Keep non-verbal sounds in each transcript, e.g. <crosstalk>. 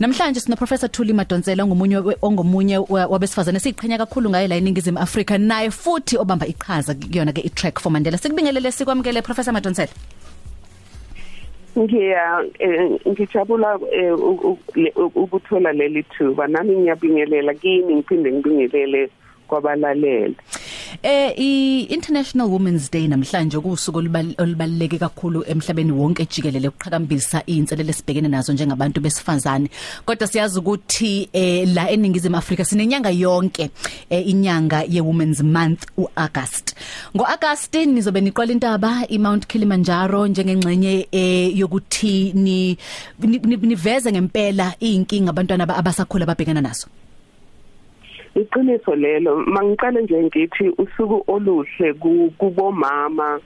Namhlanje sino Professor Thuli Madonsela ongomunye ongomunye wabesifazane siqhenya kakhulu ngaye la eningizimu Afrika naye futhi obamba iqhaza kuyona ke itrack for Mandela. Sikubingelele sikwamukele Professor Madonsela. ngiya ngijabula ukuthola leli thuba nami ngiyabingelela kini ngiphinde ngibingelele kwabalaleli Eh i-International Women's Day namhlanje kusuku olubaluleke kakhulu emhlabeni wonke jikelele ukuqhakambisa inselele sibhekene nazo njengabantu besifazane. Kodwa siyazi ukuthi eh la eningizimu Afrika sinenyanga yonke eh, inyanga ye Women's Month uAugust. ngoAugust nizobe niqala intaba iMount Kilimanjaro njengengxenye eh, yokuthi ni niveze ngempela inkinga abantwana abasakhula babhekana nazo. Iqiniso lelo mangiqale nje ngithi usuku oluhle kubomama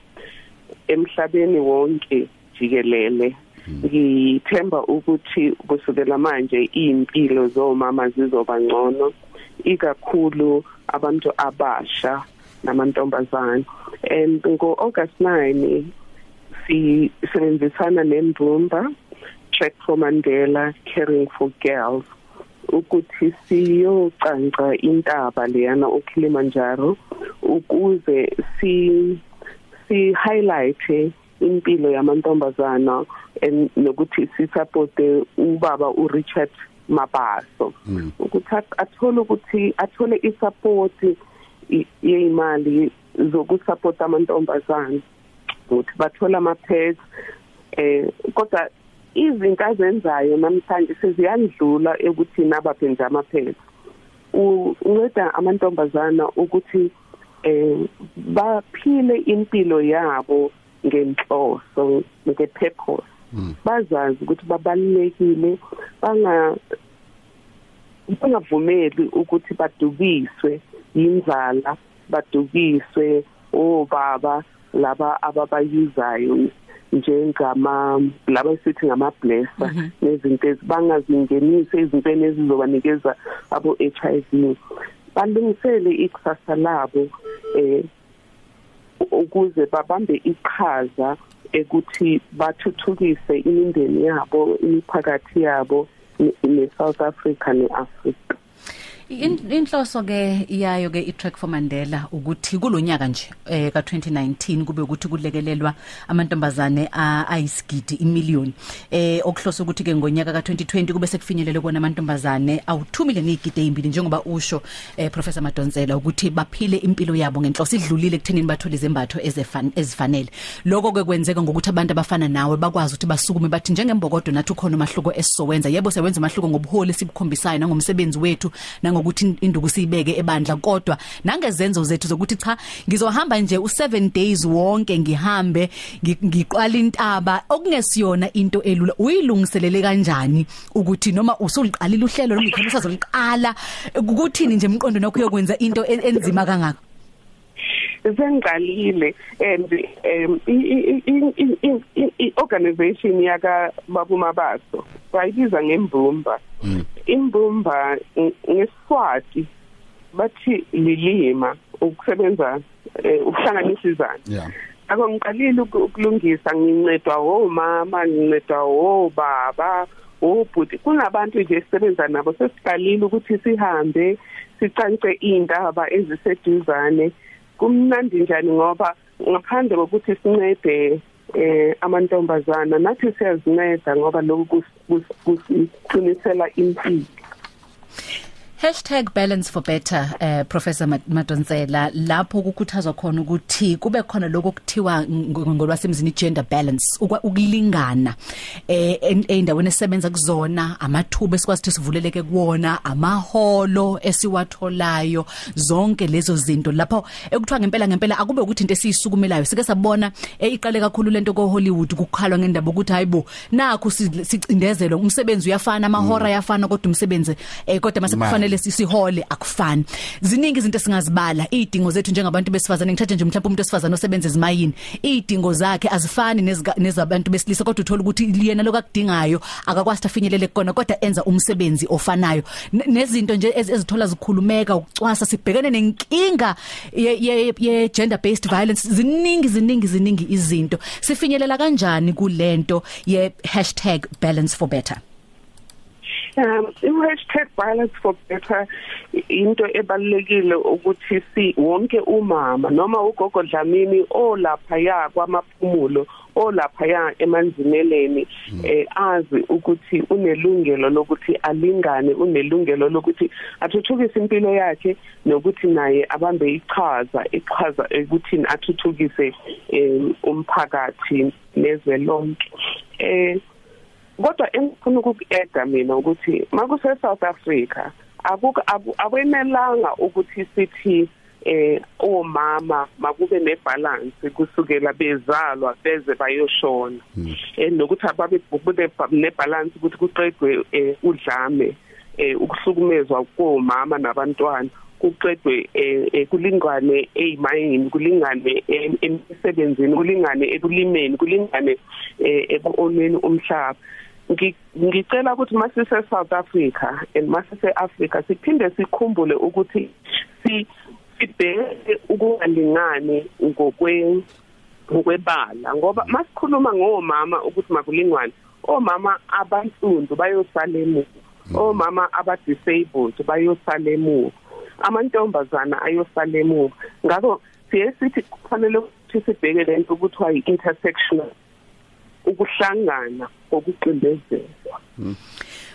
emhlabeni wonke jikelele. Ngithemba ukuthi kusukela manje impilo zomama zizoba ngcono ikakhulu abantu abasha namantombazane. And ngo August 9 sisebenzisana nembumba Track for Mandela Caring for Girls. Ukuthi siyocanca intaba leyana uKilimanjaro ukuze si si highlight impilo yamantombazana nokuthi si support ubaba uRichard Mabaso. Ukuthi athole ukuthi athole isupport yeyimali zokusupport amantombazana. Ukuthi bathola ama pads eh kodwa izinto azenzayo namhlanje seziyandlula ukuthi nabaphe nje amaphela unceda amantombazana ukuthi eh baphile impilo yabo ngenhloso ngepurpose bazazi ukuthi babalekile banga bangavumeli ukuthi badukiswe inzala badukiswe obaba laba ababayuzayo njengama laba sithi ngama blesser nezinto ezibangazingenise izintweni ezizobanikeza abo HIV balungisele ikusasa labo eh ukuze babambe iqhaza ekuthi bathuthukise imindeni yabo imiphakathi yabo ne South Africa neAfrica inhloso ke iyayo ke itrack for Mandela ukuthi kulonyaka nje eh ka 2019 kube ukuthi kulekelelwa amantombazane ayisigidi imillion. Eh okuhloso ukuthi ke ngonyaka ka 2020 kube sekufinyelele kona amantombazane. Awu2 million igidi ezimbili njengoba usho eh professor Madonsela ukuthi baphile impilo yabo ngenhloso idlulile ekuthenini bathole izembatho ezifanele. Lokho ke kwenzeka ngokuthi abantu abafana nawe bakwazi ukuthi basukume bathi njengembokodo nathi ukhona umahluko esizowenza. Yebo sewenza umahluko ngobuholi sibukhombisayo nangomsebenzi wethu nangokuthi induku siyibeke ebandla kodwa nangezenzo zethu zokuthi cha ngizohamba nje u7 days wonke ngihambe ngiqala intaba. Okungesiyona into elula uyilungiselele kanjani ukuthi noma usuliqalile uhlelo noma ikhona usazoliqala ukuthini nje emqondo nokho yokwenza into enzima kangaka? Sengiqalile and um i-organization yaka babu mabaso bayibiza ngembumba imbumba ngesiswati bathi lilima ukusebenza ukuhlanganisa izandla. Ako ngiqalile ukulungisa ngincedwa omama ngincedwa obaba obhuti kunabantu nje sisebenza nabo sesiqalile ukuthi sihambe sicance indaba eziseduzane. Kumnandi njani ngoba ngaphandle kokuthi sincede eh amantombazana nathi siyazinceda ngoba lokhu kusiqinisela impilo. #balance4better eh professor Madonsela. Lapho kukhuthazwa khona ukuthi kube khona lokho kuthiwa ngolwasemzini gender balance ukulingana eh endaweni esebenza kuzona amathuba esikwazi ukuthi sivuleleke kuwona amaholo esiwatholayo zonke lezo zinto. Lapho ekuthiwa ngempela ngempela akube ukuthi into esiyisukumelayo. Sike sabona iqale kakhulu lento ko Hollywood kukhalwa ngendaba ukuthi hayibo nakho sicindezelo umsebenzi uyafana amahora ayafana kodwa umsebenzi eh kodwa mase kufanele sisihole akufani. Ziningi izinto singazibala idingo zethu njengabantu besifazane ngithathe nje mhlawumbe umuntu osifazane osebenza ezimayini. Idingo zakhe azifani nezabantu besilisa kodwa uthola ukuthi liyena lokakudingayo akakwazi afinyelele kona kodwa enza umsebenzi ofanayo. Nezinto nje ezithola zikhulumeka ukucwasa sibhekene nenkinga ye gender based violence. Ziningi ziningi ziningi izinto. Sifinyelela kanjani kulento ye #balance4better Um i-hashtag violence for better into ebalulekile ukuthi si wonke umama noma ugogo Dlamini olapha ya kwamaphumulo olapha ya emanzimeleni eh azi ukuthi unelungelo lokuthi alingane unelungelo lokuthi athuthukise impilo yakhe nokuthi naye abambe ichaza ichaza ukuthi athuthukise umphakathi nezwe lonke. Eh kodwa engifuna ukukueda mina ukuthi makuse South Africa akuka akwenelanga ukuthi sithi eh omama makube nebalance kusukela bezalwa beze bayoshona. Eh nokuthi ababe kube nebalance ukuthi kuqedwe udlame eh ukuhlukumezwa komama nabantwana. Kuqedwe eh kulingane ezimayini kulingane emsebenzini kulingane ekulimeni kulingane ekuonweni umhlaba. Ngicela ukuthi masise South Africa and masise Africa siphinde sikhumbule ukuthi si sibheke ukungalingani ngokwe ngokwebala ngoba masikhuluma ngomama ukuthi makulingwane omama abansundu bayosala emuva omama aba disabled bayosala emuva amantombazana ayosala emuva ngakho siye sithi kufanele ukuthi sibheke lento ukuthi wayi intersectional ukuhlangana kokuqindezelwa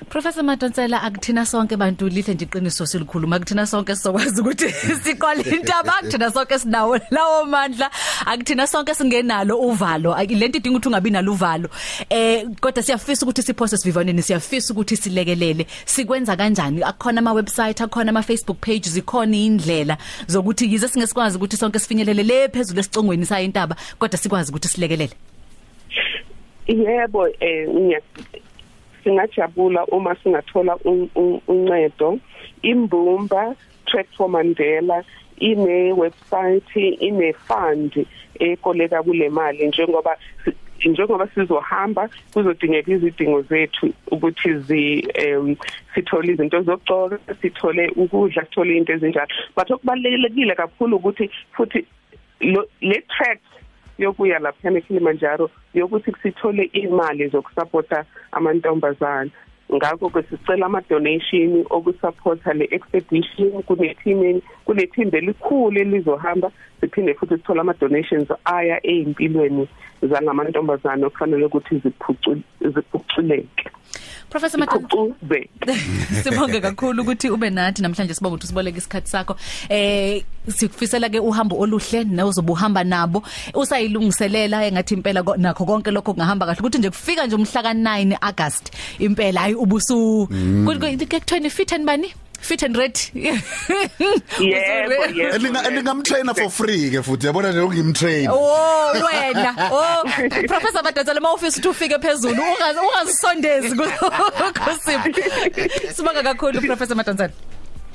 Professor Madonsela akuthina sonke bantu lihle nje iqiniso silikhuluma. Akuthina sonke sizokwazi ukuthi <laughs> siqale intaba akuthina sonke sinawo lawo mandla. Akuthina sonke singenalo uvalo. Lento idinga ukuthi ungabi nalo uvalo. Eh kodwa siyafisa ukuthi siphose sivivaneni siyafisa ukuthi silekelele. Sikwenza kanjani? Akukhona ama website akhona ama Facebook pages ikhona indlela zokuthi yize singesikwazi ukuthi sonke sifinyelele le phezulu esicongweni sayo intaba kodwa sikwazi ukuthi silekelele. Yebo eh singajabula uma singathola uncedo. Imbumba track for Mandela ine website ine fund ekoleka kule mali. Njengoba njengoba sizohamba kuzodingeka izidingo zethu ukuthi zi um sithole izinto zokugcoka sithole ukudla sithole into ezinjalo. But okubalekile kakhulu ukuthi futhi le track yokuya lapha eKilimanjaro yokuthi sithole imali zokusupporta amantombazana ngakho ke sicela ama donation okusupporta le expedition kune team kune team elikhulu elizohamba siphinde futhi sithola ama donations aya ezimpilweni zangamantombazana okufanele ukuthi ziphuculeke Professor Mathuze <laughs> Sibonge. Kakhulu ukuthi ube nathi namhlanje sibonga ukuthi siboleke isikhathi sakho. Eh sikufisela ke uhambo oluhle nawuzobe uhamba nabo. Usayilungiselela engathi impela nakho konke lokho kungahamba kahle. Ukuthi nje kufika nje umhla ka9 August impela hayi ubusu. Kuthiwa fit and bani? Fit and ready. Yebo yebo elingamtrainer for free ke futhi yabona nje ungimtrain oh wena. Oh professor Madazala mawufisa ukuthi ufike phezulu ungazisondezi <laughs> kusiphi sibonga kakhulu professor Madazala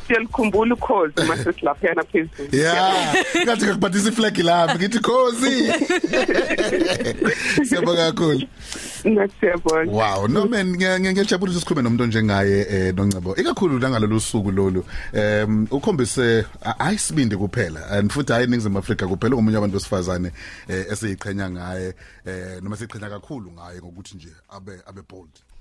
siyalikhumbula ukhozi mase <laughs> silapha yana phezulu yeah ngathi ngakubhathisa iflag lapha ngithi khozi <laughs> siyabonga kakhulu Nasiyabona. Wow, no man ngiyajabulisa sikhulume nomuntu njengaye eh noncebo. Ikakhulu langalolu suku lolu. Em ukhombise ayisibindi kuphela and futhi hayi ningizima Africa kuphela ngomunye abantu besifazane eh esiyiqhenya ngaye eh noma siqhenya kakhulu ngaye ngokuthi nje abe abe bold.